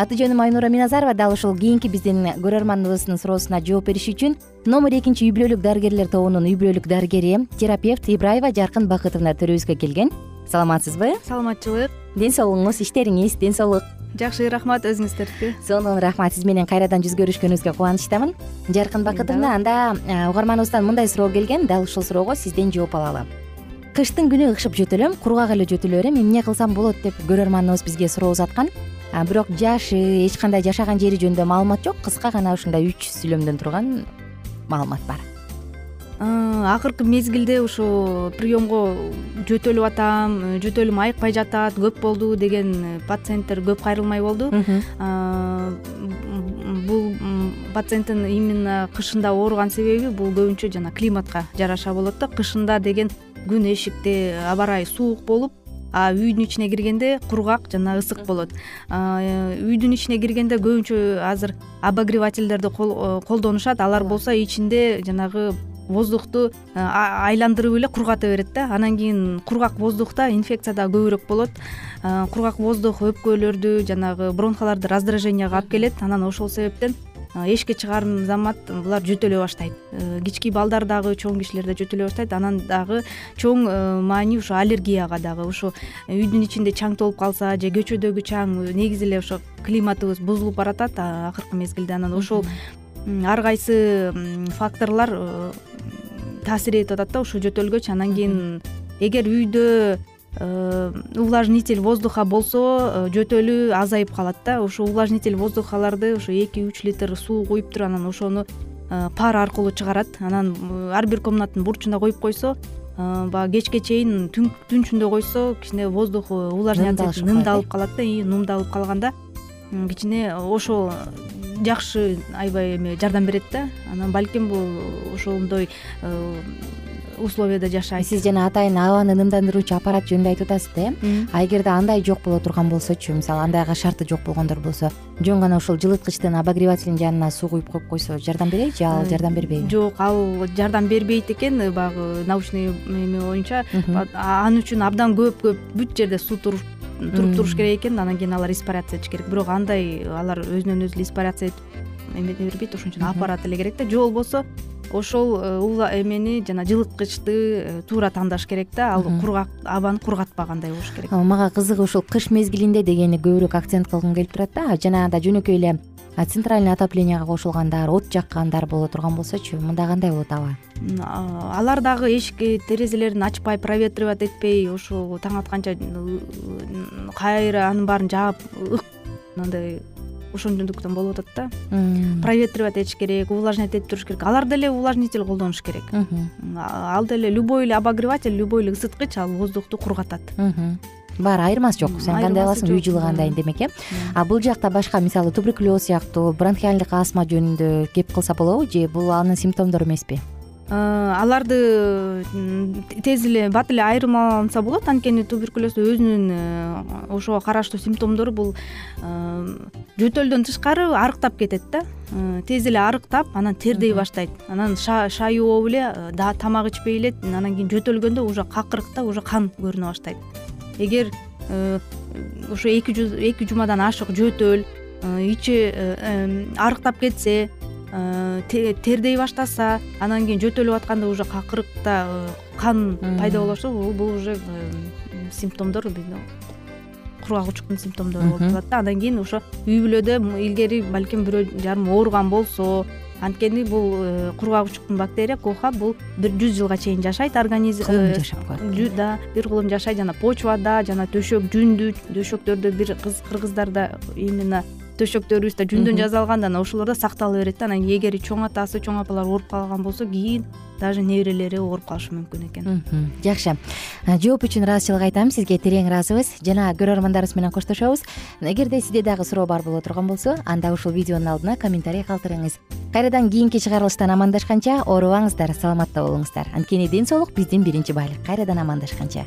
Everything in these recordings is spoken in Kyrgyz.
аты жөнүм айнура миназарова. Дал ушул кийинки биздин көрөрманыбыздын суроосуна жооп бериш үчүн номер экинчи үй бүлөлүк дарыгерлер тобунун үй бүлөлүк дарыгери терапевт ибраева жаркын бакытовна төрүбүзгө келген. Саламатсызбы саламатчылык. Ден соолугуңуз иштериңиз ден соолук. Жакшы рахмат өзүңүздөрдүкү сонун рахмат сиз менен кайрадан жүз көрүшкөнүбүзгө кубанычтамын. Жаркын бакытовна анда угарманыбыздан мындай суроо келген. Дал ушул суроого сизден жооп алалы. Кыштын күнү ышып жөтөлөм кургак эле жөтөлө берем эмне кылсам болот деп көрөрманыбыз бизге суроо узаткан бирок жашы эч кандай жашаган жери жөнүндө маалымат жок. Кыска гана ушундай үч сүйлөмдөн турган маалымат бар. Акыркы мезгилде ушу приемго жөтөлүп атам жөтөлүм айыкпай жатат көп болду деген пациенттер көп кайрылмай болду. Бул пациенттин именно кышында ооруган себеби бул көбүнчө жана климатка жараша болот да кышында деген күн эшикте аба ырайы суук болуп а үйдүн ичине киргенде кургак жана ысык болот. Үйдүн ичине киргенде көбүнчө азыр обогревательдерди колдонушат. Алар болсо ичинде жанагы воздухту айландырып эле кургата берет да. Анан кийин кургак воздухта инфекция дагы көбүрөөк болот. Кургак воздух өпкөлөрдү жанагы бронхаларды раздраженияга алып келет. Анан ошол себептен эшикке чыгар замат булар жөтөлөй баштайт. Э, кички балдар дагы чоң кишилер да жөтөлөй баштайт. Анан дагы чоң э, маани ушу аллергияга дагы ушу үйдүн ичинде чаң толуп калса же көчөдөгү чаң негизи эле ошо климатыбыз бузулуп баратат акыркы мезгилде анан ошол ар кайсы факторлор э, таасир этип атат да ушул жөтөлгөчү анан кийин эгер үйдө Э, увлажнитель воздуха болсо э, жөтөлү азайып калат да. Ошо увлажнитель воздухаларды ошо эки үч литр суу куюп туруп анан ошону э, пар аркылуу чыгарат. Анан ар бир комнаттын бурчуна коюп койсо баягы кечке чейин түн ичинде койсо кичине воздух увлажнять нымдалып калат да нымдалып калганда кичине ошол жакшы аябай эме жардам берет да. Анан балким бул ошондой условияда жашайт. Сиз жана атайын абаны нымдандыруучу аппарат жөнүндө айтып атасыз да. Э а эгерде андай жок боло турган болсочу мисалы андайга шарты жок болгондор болсо жөн гана ушул жылыткычтын обогревательдин жанына суу куюп коюп койсо жардам берейби же ал жардам бербейби? Жок ал жардам бербейт экен баягы научный эме боюнча. Ал үчүн абдан көп көп бүт жерде суу туруп туруш керек экен анан кийин алар испаряться этиш керек. Бирок андай алар өзүнөн өзү эле испаряться этип эмете бербейт ошон үчүн аппарат эле керек да. Же болбосо ошол э, эмени жана жылыткычты э, туура тандаш керек да. Ал кургак абаны кургатпагандай болуш керек. Мага кызыгы ушул кыш мезгилинде дегени көбүрөөк акцент кылгым келип турат да. Жанагындай жөнөкөй эле центральный отоплениега кошулгандар от жаккандар боло турган болсочу мында кандай болот аба? Алар дагы эшик терезелерин ачпай проветривать этпей ушул таң атканча кайра анын баарын жаап мындай ошондуктан болуп атат да. Проветривать этиш керек увлажнять этип туруш керек. Алар деле увлажнитель колдонуш керек. Ал деле любой эле обогреватель любой эле ысыткыч ал воздухту кургатат. Баары айырмасы жок. Сен кандай кыласың үй жылыгандай демек э? А бул жакта башка мисалы туберкулез сыяктуу бронхиальдык астма жөнүндө кеп кылса болобу же бул анын симптомдору эмеспи аларды тез эле бат эле айырмаланса болот. Анткени туберкулез өзүнүн э, ошого караштуу симптомдору бул э, жөтөлдөн тышкары арыктап кетет да. Тез эле арыктап анан тердей баштайт. Анан шай ооп эле тамак ичпей эле анан кийин жөтөлгөндө уже какырыкта уже кан көрүнө баштайт. Эгер ошо эки жумадан ашык жөтөл ичи арыктап кетсе Э, тердей баштаса анан кийин жөтөлүп атканда уже какырыкта э, кан пайда боло баштаса бул уже э, симптомдор кургак симптомдору болуп калат да. Андан кийин ошо үй бүлөдө илгери балким бирөө жарым ооруган болсо анткени бул кургак учуктун бактерия коха бул бир жүз жылга чейин жашайт организм кылым жашап коет. да бир кылым жашайт. Жана почвада жана төшөк жүндү төшөктөрдө бир кыргыздарда именно төшөктөрүбүз да жүндөн жасалган да анан ошолор да сактала берет да. Анан эгер чоң атасы чоң апалар ооруп калган болсо кийин даже неберелери ооруп калышы мүмкүн экен. Жакшы. Жооп үчүн ыраазычылык айтам. Сизге терең ыраазыбыз. Жана көрөрмандарыбыз менен коштошобуз. Эгерде сизде дагы суроо бар боло турган болсо анда ушул видеонун алдына комментарий калтырыңыз. Кайрадан кийинки чыгарылыштан амандашканча оорубаңыздар саламатта болуңуздар. Анткени ден соолук биздин биринчи байлык. Кайрадан амандашканча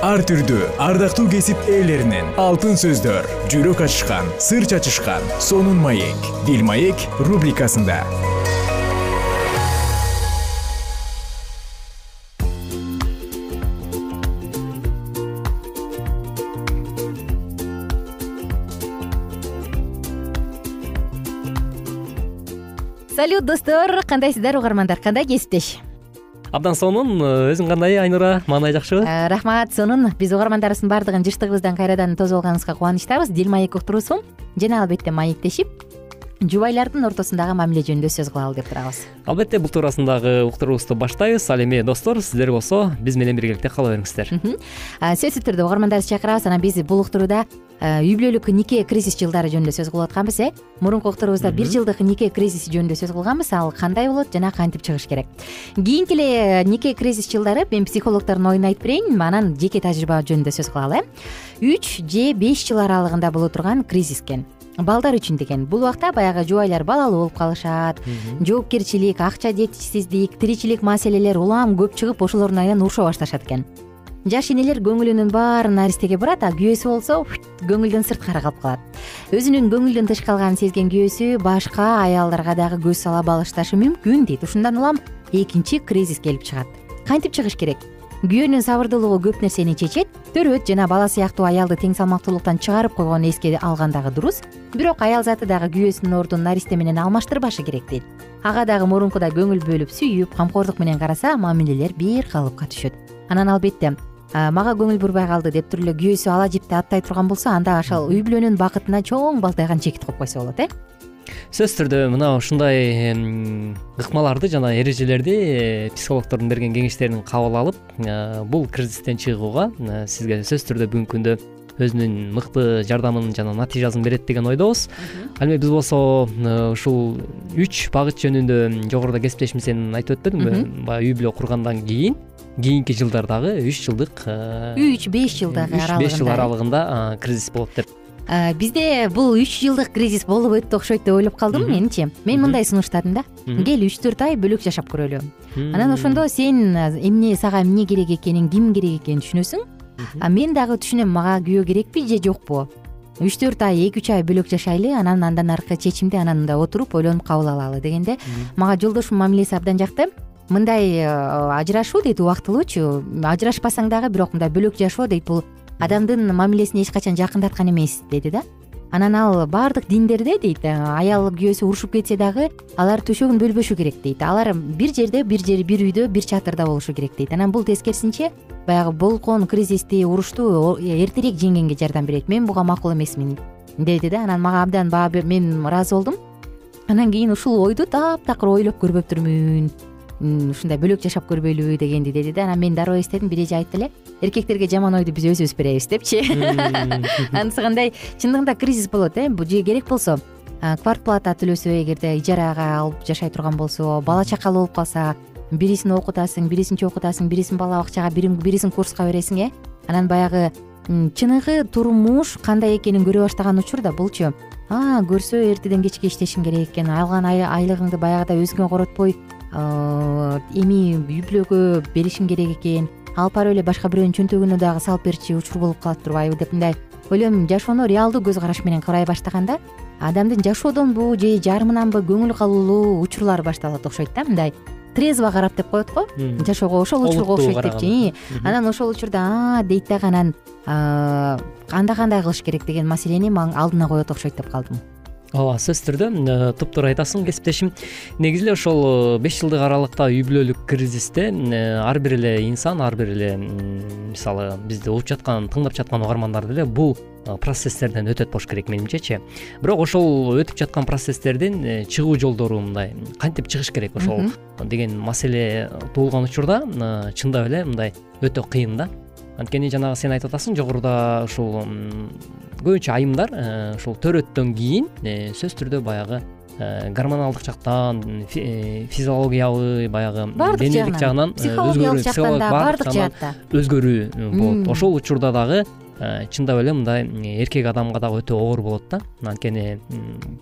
ар түрдүү ардактуу кесип ээлеринен алтын сөздөр жүрөк ачышкан сыр чачышкан сонун маек дил маек рубрикасында. Салют достор кандайсыздар угармандар? Кандай кесиптеш абдан сонун өзүң кандай айнура? Маанай жакшыбы э, рахмат сонун. Биз угармандарыбыздын баардыгын жыштыгыбыздан кайрадан тосуп алганыбызга кубанычтабыз. Дил маек уктуруусу жана албетте маектешип жубайлардын ортосундагы мамиле жөнүндө сөз кылалы деп турабыз. Албетте бул туурасындагы уктуруубузду баштайбыз. Ал эми достор сиздер болсо биз менен биргеликте кала бериңиздер. Сөзсүз түрдө угармандарыбызды чакырабыз. Анан биз бул уктурууда үй бүлөлүк нике кризис жылдары жөнүндө сөз кылып атканбыз э? Мурунку уктуруубузда бир жылдык нике кризиси жөнүндө сөз кылганбыз. Ал кандай болот жана кантип чыгыш керек? Кийинки эле нике кризис жылдары мен психологдордун оюн айтып берейин. Анан жеке тажрыйба жөнүндө сөз кылалы. Э үч же беш жыл аралыгында боло турган кризис экен балдар үчүн деген. Бул убакта баягы жубайлар балалуу болуп калышат. Жоопкерчилик акча жетишсиздик тиричилик маселелер улам көп чыгып ошолордун айынан уруша башташат экен. Жаш энелер көңүлүнүн баарын наристеге бурат а күйөөсү болсо көңүлдөн сырткары калып калат өзүнүн көңүлдөн тыш калганын сезген күйөөсү башка аялдарга дагы көз сала башташы мүмкүн дейт. Ушундан улам экинчи кризис келип чыгат. Кантип чыгыш керек күйөөнүн сабырдуулугу көп нерсени чечет төрөт жана бала сыяктуу аялды тең салмактуулуктан чыгарып койгонун эске алган дагы дурус бирок аял заты дагы күйөөсүнүн ордун наристе менен алмаштырбашы керек дейт. Ага дагы мурункудай көңүл бөлүп сүйүп камкордук менен караса мамилелер бир калыпка түшөт. Анан албетте мага көңүл бурбай калды деп туруп эле күйөөсү ала жипти аттай турган болсо анда ошол үй бүлөнүн бакытына чоң балтайган чекит коюп койсо болот э сөзсүз түрдө мына ушундай ыкмаларды жана эрежелерди э, психологдордун берген кеңештерин кабыл алып э, бул кризистен чыгууга э, сизге сөзсүз түрдө бүгүнкү күндө өзүнүн мыкты жардамын жана натыйжасын берет деген ойдобуз. Ал эми биз болсо ушул үч багыт жөнүндө жогоруда кесиптешимизден айтып өтпөдүмбү баягы үй бүлө кургандан кийин кийинки жылдардагы үч жылдык үч беш жылдагы үч беш жыл аралыгында кризис болот деп бизде бул үч жылдык кризис болуп өттү окшойт деп ойлоп калдым менчи мен мындай сунуштадым да. Кел үч төрт ай бөлөк жашап көрөлү. Анан ошондо сен эмне сага эмне керек экенин ким керек экенин түшүнөсүң. А мен дагы түшүнөм мага күйөө керекпи же жокпу? Үч төрт ай эки үч ай бөлөк жашайлы анан андан аркы чечимди анан мындай отуруп ойлонуп кабыл алалы дегенде. Мага жолдошумдун мамилеси абдан жакты. Мындай э, ажырашуу дейт убактылуучу. Ажырашпасаң дагы бирок мындай бөлөк жашоо дейт бул адамдын мамилесин эч качан жакындаткан эмес деди да. Анан ал баардык диндерде дейт аял күйөөсү урушуп кетсе дагы алар төшөгүн бөлбөшү керек дейт. Алар бир жерде бир жер бир үйдө бир чатырда болушу керек дейт. Анан бул тескерисинче баягы болгон кризисти урушту эртерээк жеңгенге жардам берет. Мен буга макул эмесмин деди да. Анан мага абдан баа мен ыраазы болдум. Анан кийин ушул ойду таптакыр ойлоп көрбөптүрмүн ушундай бөлөк жашап көрбөйлүбү дегенди деди да. Анан мен дароо эстедим бир эже айтты эле. Эркектерге жаман ойду биз өзүбүз беребиз депчи. Анысы кандай? Чындыгында кризис болот э? Же керек болсо квартплата төлөсө эгерде ижарага алып жашай турган болсо бала чакалуу болуп калса бирисин окутасың бирисинчи окутасың бирисин бала бакчага бирисин курска бересиң э? Анан баягы чыныгы турмуш кандай экенин көрө баштаган учурда булчу а көрсө эртеден кечке иштешиң керек экен алган айлыгыңды баягыдай өзүңө коротпой эми үй бүлөгө беришим керек экен. Алып барып эле башка бирөөнүн чөнтөгүнө дагы салып берчи учур болуп калып турбайбы деп мындай ойлойм. Жашоону реалдуу көз караш менен карай баштаганда адамдын жашоодонбу же жарымынанбы көңүл калуулуу учурлары башталат окшойт да мындай трезво карап деп коет го. Жашоого ошол учурга окшойт депчи. Анан ошол учурда а дейт дагы анан анда кандай кылыш керек? деген маселени алдына коет окшойт деп калдым ооба сөзсүз түрдө э, туптуура айтасың кесиптешим. Негизи эле ошол э, беш жылдык аралыкта үй бүлөлүк кризисте э, ар бир эле инсан ар бир эле мисалы бизди угуп жаткан тыңдап жаткан угармандар деле бул процесстерден өтөт болуш керек менимчечи бирок ошол өтүп жаткан процесстердин чыгуу жолдору мындай кантип чыгыш керек ошол деген маселе туулган учурда чындап эле мындай өтө кыйын да анткени жанагы сен айтып атасың жогоруда ушул көбүнчө айымдар э, ушул төрөттөн кийин э, сөзсүз түрдө баягы э, гормоналдык жактан физиологиябы баягы денелик жагынан психологиялык жактан да баардык жаатта өзгөрүү болот. Ошол учурда дагы чындап эле мындай эркек адамга дагы өтө оор болот да. Анткени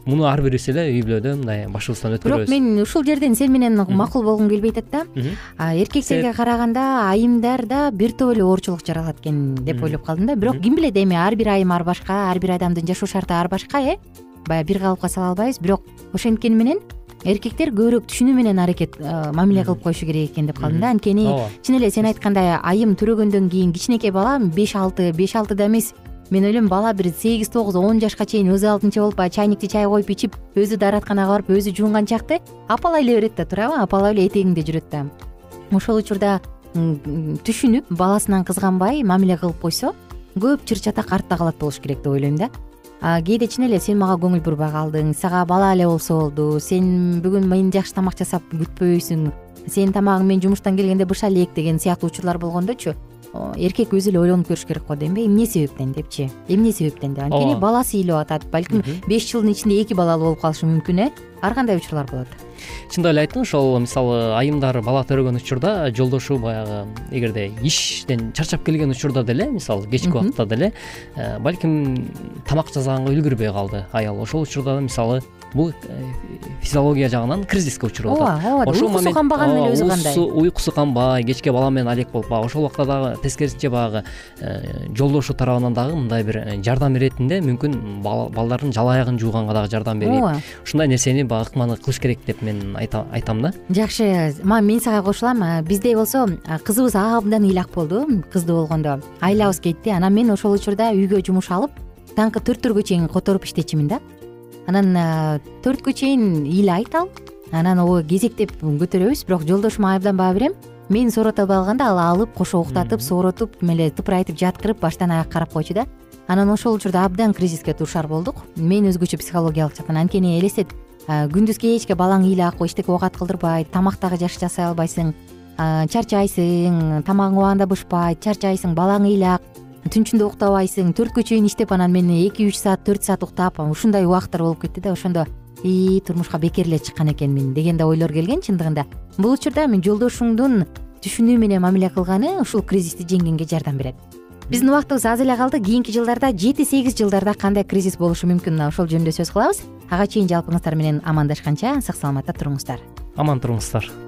муну ар бирибиз эле үй бүлөдө мындай башыбыздан өткөрөбүз. Бирок мен ушул жерден сен менен макул болгум келбей атат да. Эркектерге караганда айымдарда бир топ эле оорчулук жаралат экен деп ойлоп калдым да. Бирок ким билет эми ар бир айым ар башка ар бир адамдын жашоо шарты ар башка э? Баягы бир калыпка сала албайбыз. Бирок ошенткени менен эркектер көбүрөөк түшүнүү менен аракет мамиле кылып коюшу керек экен деп калдым да. Анткени чын эле сен айткандай айым төрөгөндөн кийин кичинекей бала беш алты беш алтыда эмес. Мен ойлойм бала бир сегиз тогуз он жашка чейин өзү алдынча болуп баягы чайникти чай коюп ичип өзү дааратканага барып өзү жуунган чакты. Апалай эле берет да туурабы апалап эле этегиңде жүрөт да. Ошол учурда түшүнүп баласынан кызганбай мамиле кылып койсо көп чыр чатак артта калат болуш керек деп ойлойм да кээде чын эле сен мага көңүл бурбай калдың. Сага бала эле болсо болду. Сен бүгүн мен жакшы тамак жасап күтпөйсүң сенин тамагың мен жумуштан келгенде быша элек деген сыяктуу учурлар болгондочу эркек өзү эле ойлонуп көрүш керек го дейм да эмне себептен депчи? Эмне себептен деп? Анткени баласы ыйлап атат балким беш жылдын ичинде эки балалуу болуп калышы мүмкүн э? Ар кандай учурлар болот? Чындап эле айттың ошол мисалы айымдар бала төрөгөн учурда жолдошу баягы эгерде иштен чарчап келген учурда деле мисалы кечки убакта деле э, балким тамак жасаганга үлгүрбөй калды аял. Ошол учурда мисалы бул э, физиология жагынан кризиске учуруп атат. Ооба ооба уйкусу канбаган эле өзү кандай? уйкусу канбай кечке бала менен алек болуп ошол убакта дагы тескерисинче баягы э, жолдошу тарабынан дагы мындай бир жардам иретинде мүмкүн балдардын жала аягын жууганга дагы жардам берип ооба. Ушундай нерсени баягы ыкманы кылыш керек деп мен айтам да. Жакшы мен сага кошулам бизде болсо кызыбыз абдан ыйлак болду кыздуу болгондо. Айлабыз кетти анан мен ошол учурда үйгө жумуш алып таңкы төрттөргө чейин которуп иштечимин да анан төрткө чейин ыйлайт ал. Анан обу кезектеп көтөрөбүз. Бирок жолдошума абдан баа берем. Мен соорото албай калганда ал алып кошо уктатып сооротуп эле тыпырайтып жаткырып баштан аяк карап койчу да. Анан ошол учурда абдан кризиске дуушар болдук. Мен өзгөчө психологиялык жактан анткени элестет күндүз кечке балаң ыйлак эчтеке оокат кылдырбайт тамак дагы жакшы жасай албайсың чарчайсың тамагың убагында бышпайт чарчайсың балаң ыйлак түнчүндө уктабайсың төрткө чейин иштеп анан мен эки үч саат төрт саат уктап ушундай убакыттар болуп кетти да ошондо ии турмушка бекер эле чыккан экенмин деген да ойлор келген чындыгында. Бул учурда эми жолдошуңдун түшүнүү менен мамиле кылганы ушул кризисти жеңгенге жардам берет. Биздин убактыбыз аз эле калды кийинки жылдарда жети сегиз жылдарда кандай кризис болушу мүмкүн? Мына ошол жөнүндө сөз кылабыз. Ага чейин жалпыңыздар менен амандашканча сак саламатта туруңуздар. Аман туруңуздар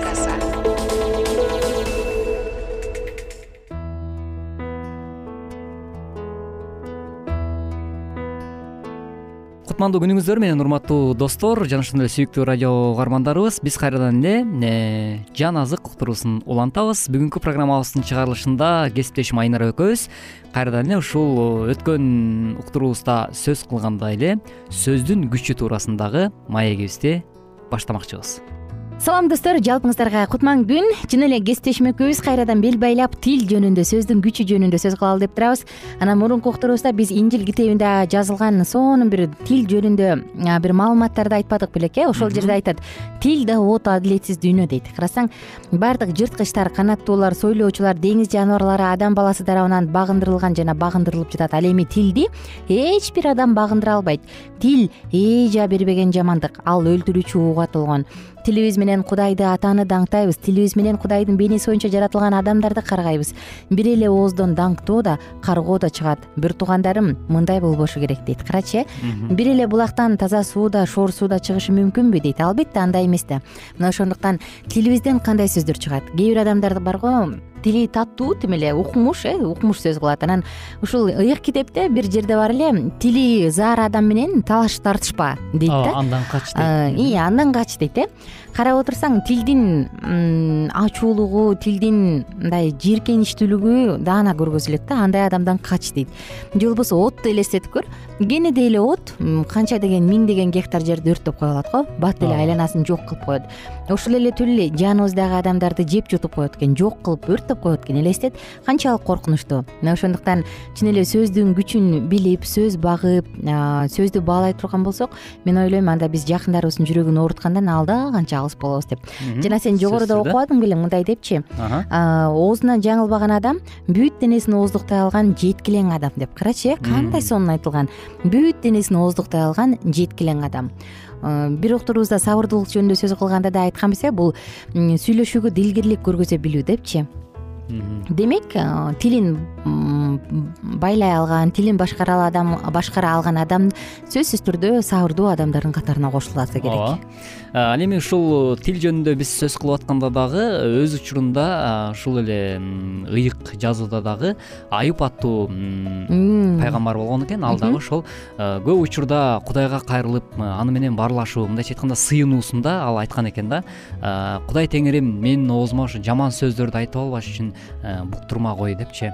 кутмандуу күнүңүздөр менен урматтуу достор жана ошондой эле сүйүктүү радио угармандарыбыз биз кайрадан эле э, жан азык уктуруусун улантабыз. Бүгүнкү программабыздын чыгарылышында кесиптешим айнара экөөбүз. Кайрадан эле ушул өткөн уктуруубузда сөз кылгандай эле сөздүн күчү туурасындагы маегибизди баштамакчыбыз салам достор. Жалпыңыздарга кутман күн. Чын эле кесиптешим экөөбүз кайрадан бел байлап тил жөнүндө сөздүн күчү жөнүндө сөз кылалы деп турабыз. Анан мурунку уктуруубузда биз инжил китебинде жазылган сонун бир тил жөнүндө бир маалыматтарды айтпадык белек э? Ошол жерде айтат. Тил да от адилетсиз дүйнө дейт. Карасаң баардык жырткычтар канаттуулар сойлоочулар деңиз жаныбарлары адам баласы тарабынан багындырылган жана багындырылып жатат. Ал эми тилди эч бир адам багындыра албайт. Тил эжа бербеген жамандык ал өлтүрүүчү ууга толгон тилибиз менен кудайды атаны даңктайбыз. Тилибиз менен кудайдын бейнеси боюнча жаратылган адамдарды каргайбыз. Бир эле ооздон даңктоо да каргоо да чыгат. Бир туугандарым мындай болбошу керек дейт карачы. Э бир эле булактан таза суу да шор суу да чыгышы мүмкүнбү дейт. Албетте андай эмес да. Мына ошондуктан тилибизден кандай сөздөр чыгат? Кээ бир адамдар барго тили таттуу тим эле укмуш э укмуш сөз кылат. Анан ушул ыйык китепте бир жерде бар эле тили заар адам менен талаш тартышпа дейт да. Андан кач дейт ии андан кач дейт э. Карап отурсаң тилдин ачуулугу тилдин мындай жийиркеничтүүлүгү даана көргөзүлөт да андай адамдан кач дейт. Же болбосо отту элестетип көр кенедей эле от канча деген миңдеген гектар жерди өрттөп кое алат го. Бат эле айланасын жок кылып коет. Ошол эле эле жаныбыздагы адамдарды жеп жутуп коет экен жок кылып өрттөп коет экен элестет. Канчалык коркунучтуу мына ошондуктан чын эле сөздүн күчүн билип сөз багып сөздү баалай турган болсок мен ойлойм анда биз жакындарыбыздын жүрөгүн ооруткандан алда канча алыс болобуз деп. Жана сен жогоруда окубадың белең мындай депчи? Оозунан жаңылбаган адам бүт денесин ооздуктай алган жеткилең адам деп. Карачы э кандай сонун айтылган бүт денесин ооздуктай алган жеткилең адам. Бир уктуруубузда сабырдуулук жөнүндө сөз кылганда да айтканбыз э бул сүйлөшүүгө дилгирлик көргөзө билүү депчи. Демек тилин байлай алган тилин башкара адам башкара алган адам сөзсүз түрдө сабырдуу адамдардын катарына кошуласа керек. Ооба. Ал эми ушул тил жөнүндө биз сөз кылып атканда дагы өз учурунда ушул эле ыйык жазууда дагы аюп аттуу пайгамбар болгон экен. Ал дагы ошол көп учурда кудайга кайрылып аны менен баарлашуу мындайча айтканда сыйынуусунда ал айткан экен да. Кудай теңирим менин оозума ушу жаман сөздөрдү айтып албаш үчүн буктурма кой депчи.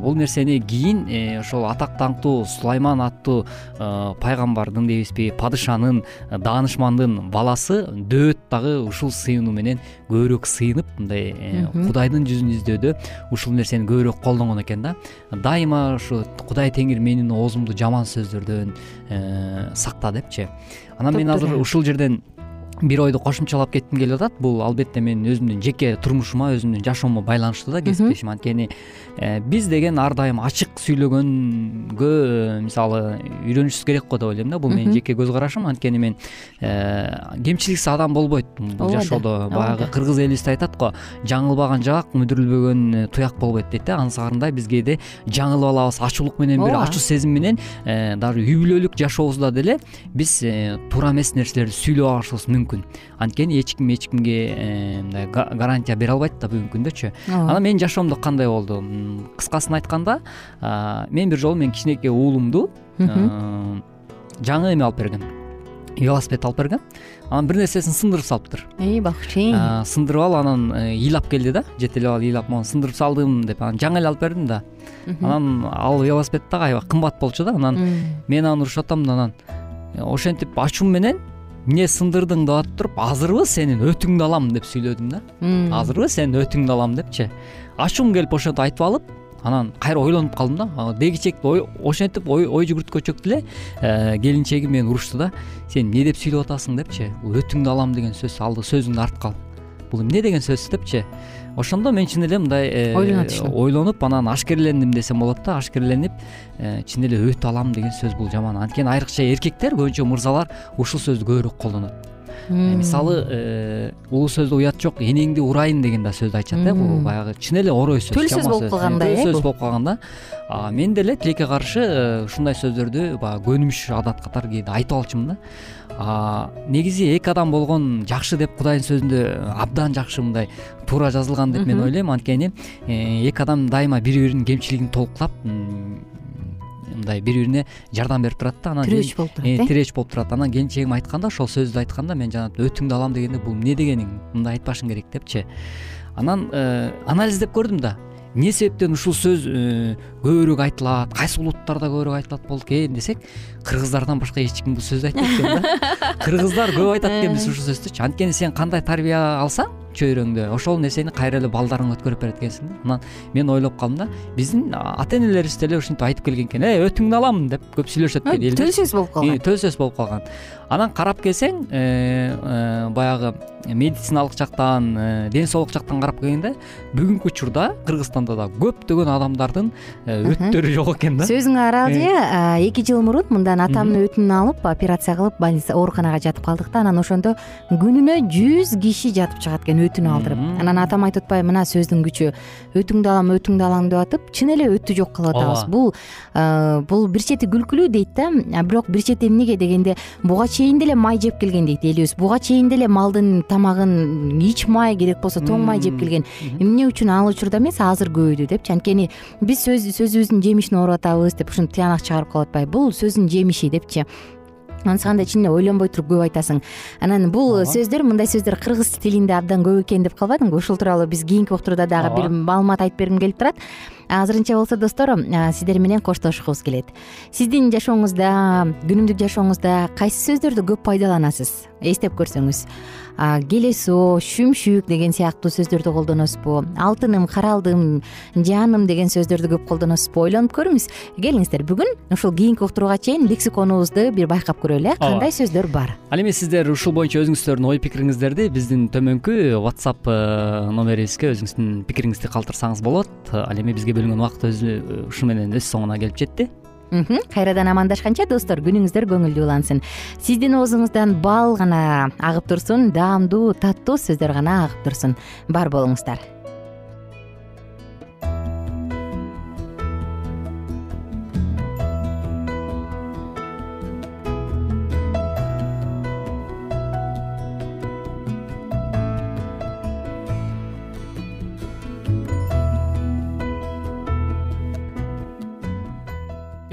Бул нерсени кийин э, ошол атак даңктуу сулайман аттуу пайгамбардын дейбизби падышанын даанышмандын баласы дөөт дагы ушул сыйынуу менен көбүрөөк сыйынып мындай э, кудайдын жүзүн издөөдө ушул нерсени көбүрөөк колдонгон экен да. Дайыма ушу кудай теңир менин оозумду жаман сөздөрдөн э, сакта депчи анан мен азыр ушул жерден бир ойду кошумчалап кетким келип атат. Бул албетте менин өзүмдүн жеке турмушума өзүмдүн жашоомо байланыштуу да кесиптешим. Анткени э, биз деген ар дайым ачык сүйлөгөнгө э, мисалы үйрөнүшүбүз керек го деп ойлойм да. Бул менин жеке көз карашым анткени мен э, кемчиликсиз адам болбойт. Бул жашоодо баягы кыргыз элибизде айтат го жаңылбаган жаак мүдүрүлбөгөн туяк болбойт дейт да. Анысыкарындай биз кээде жаңылып алабыз ачуулук менен бир ачуу сезим менен даже үй бүлөлүк жашообузда деле биз туура эмес нерселерди сүйлөп алышыбыз мүмкүн анткени эч ким эч кимге э, мындай гарантия бере албайт да бүгүнкү күндөчү анан менин жашоомдо кандай болду? Кыскасын айтканда мен бир жолу менин кичинекей уулумду. Жаңы эме алып бергем велосипед алып бергем анан бир нерсесин сындырып салыптыр. Эй бакчы сындырып алып анан э, ыйлап келди да. Жетелеп алып ыйлап могу сындырып салдым деп анан жаңы эле алып бердим да. Анан ал велосипед дагы аябай кымбат болчу да. Анан мен аны урушуп атам да анан э, ошентип ачуум менен эмне сындырдың деп атып туруп азырбы сенин өтүңдү алам деп сүйлөдүм да. Азырбы сенин өтүңдү алам депчи. Ачуум келип ошентип айтып алып анан кайра ойлонуп калдым да. Дегичекти ошентип ой жүгүрткөнчөктү эле келинчегим мени урушту да. Сен эмне деп сүйлөп атасың? депчи. Бул өтүңдү алам деген сөз ал сөзүңдү арткал бул эмне? деген сөз депчи ошондо мен чын эле мындай э, ойлоно түшүдүм ойлонуп анан ашкерелендим десем болот да ашкереленип э, чын эле өт алам деген сөз бул жаман. Анткени айрыкча эркектер көбүнчө мырзалар ушул сөздү көбүрөөк колдонот. Э, мисалы улуу сөздө уят жок энеңди урайын деген да сөздү айтышат э бул баягы чын эле орой сөз төл сөз болуп калгандай э төл сөз болуп калган да. Мен деле тилекке каршы ушундай сөздөрдү баягы көнүмүш адат катары кээде айтып алчумун да негизи эки адам болгон жакшы деп кудайдын сөзүндө абдан жакшы мындай туура жазылган деп мен ойлойм. Анткени э, эки адам дайыма бири биринин кемчилигин толуктап мындай бири бирине жардам берип турат да. Анан тирөөч болуп турат э? тирээч болуп турат. Анан келинчегим айтканда ошол сөздү айтканда мен жанагы өтүңдү алам дегенде бул эмне дегениң мындай айтпашың керек депчи. Анан анализдеп көрдүм да эмне себептен ушул сөз көбүрөөк айтылат кайсы улуттарда көбүрөөк айтылат болду экен десек кыргыздардан башка эч ким бул сөздү айтпайт экен да. Кыргыздар көп айтат экенбиз ушул сөздүчү анткени сен кандай тарбия алсаң чөйрөңдө. Ошол нерсени кайра эле балдарыңа өткөрүп берет экенсиң да анан мен ойлоп калдым да биздин ата энелерибиз деле ушинтип айтып келген экен э өтүңдү алам? деп көп сүйлөшөт экен элдер төл сөз болуп калган. Төл сөз болуп калган. Анан карап келсең э, э, баягы медициналык жактан э, ден соолук жактан карап келгенде бүгүнкү учурда кыргызстанда да көптөгөн адамдардын өтүттөрү жок экен да. Сөзүңө аралжы эки жыл мурун мындан атамдын өтүнүн алып операция кылып больница ооруканага жатып калдык да анан ошондо күнүнө жүз киши жатып чыгат экен өтүн алдырып. Анан атам айтып атпайбы мына сөздүн күчү өтүңдү алам өтүңдү алам деп атып чын эле өтү жок кылып атабыз. Бул бул бир чети күлкүлүү дейт да бирок бир чети эмнеге дегенде буга чейин деле май жеп келген дейт элибиз. Буга чейин деле малдын тамагын ич май керек болсо тоң май жеп келген. Эмне үчүн ал учурда эмес азыр көбөйдү депчи анткени биз сөзүбүздүн жемишин ооруп атабыз деп ушинтип тыянак чыгарып калып атпайбы. Бул сөздүн жемиши депчи анысы кандай чын эле ойлонбой туруп көп айтасың. Анан бул сөздөр мындай сөздөр кыргыз тилинде абдан көп экен деп калбадыңбы ушул тууралуу биз кийинки уктурууда дагы бир маалымат айтып бергим келип турат. Азырынча болсо достор сиздер менен коштошкубуз келет. Сиздин жашооңузда күнүмдүк жашооңузда кайсы сөздөрдү көп пайдаланасыз? Эстеп көрсөңүз келесоо шүмшүк деген сыяктуу сөздөрдү колдоносузбу алтыным каралдым жаным деген сөздөрдү көп колдоносузбу ойлонуп көрүңүз. Келиңиздер бүгүн ушул кийинки уктурууга чейин лексиконубузду бир байкап көрөлү. Э кандай сөздөр бар? Ал эми сиздер ушул боюнча өзүңүздөрдүн ой пикириңиздерди биздин төмөнкү whatsapp э, номерибизге өзүңүздүн пикириңизди калтырсаңыз болот. Ал эми бизге бөлүнгөн убакыт өзү ушу менен өз соңуна келип жетти кайрадан амандашканча достор күнүңүздөр көңүлдүү улансын. Сиздин оозуңуздан бал гана агып турсун даамдуу таттуу сөздөр гана агып турсун. Бар болуңуздар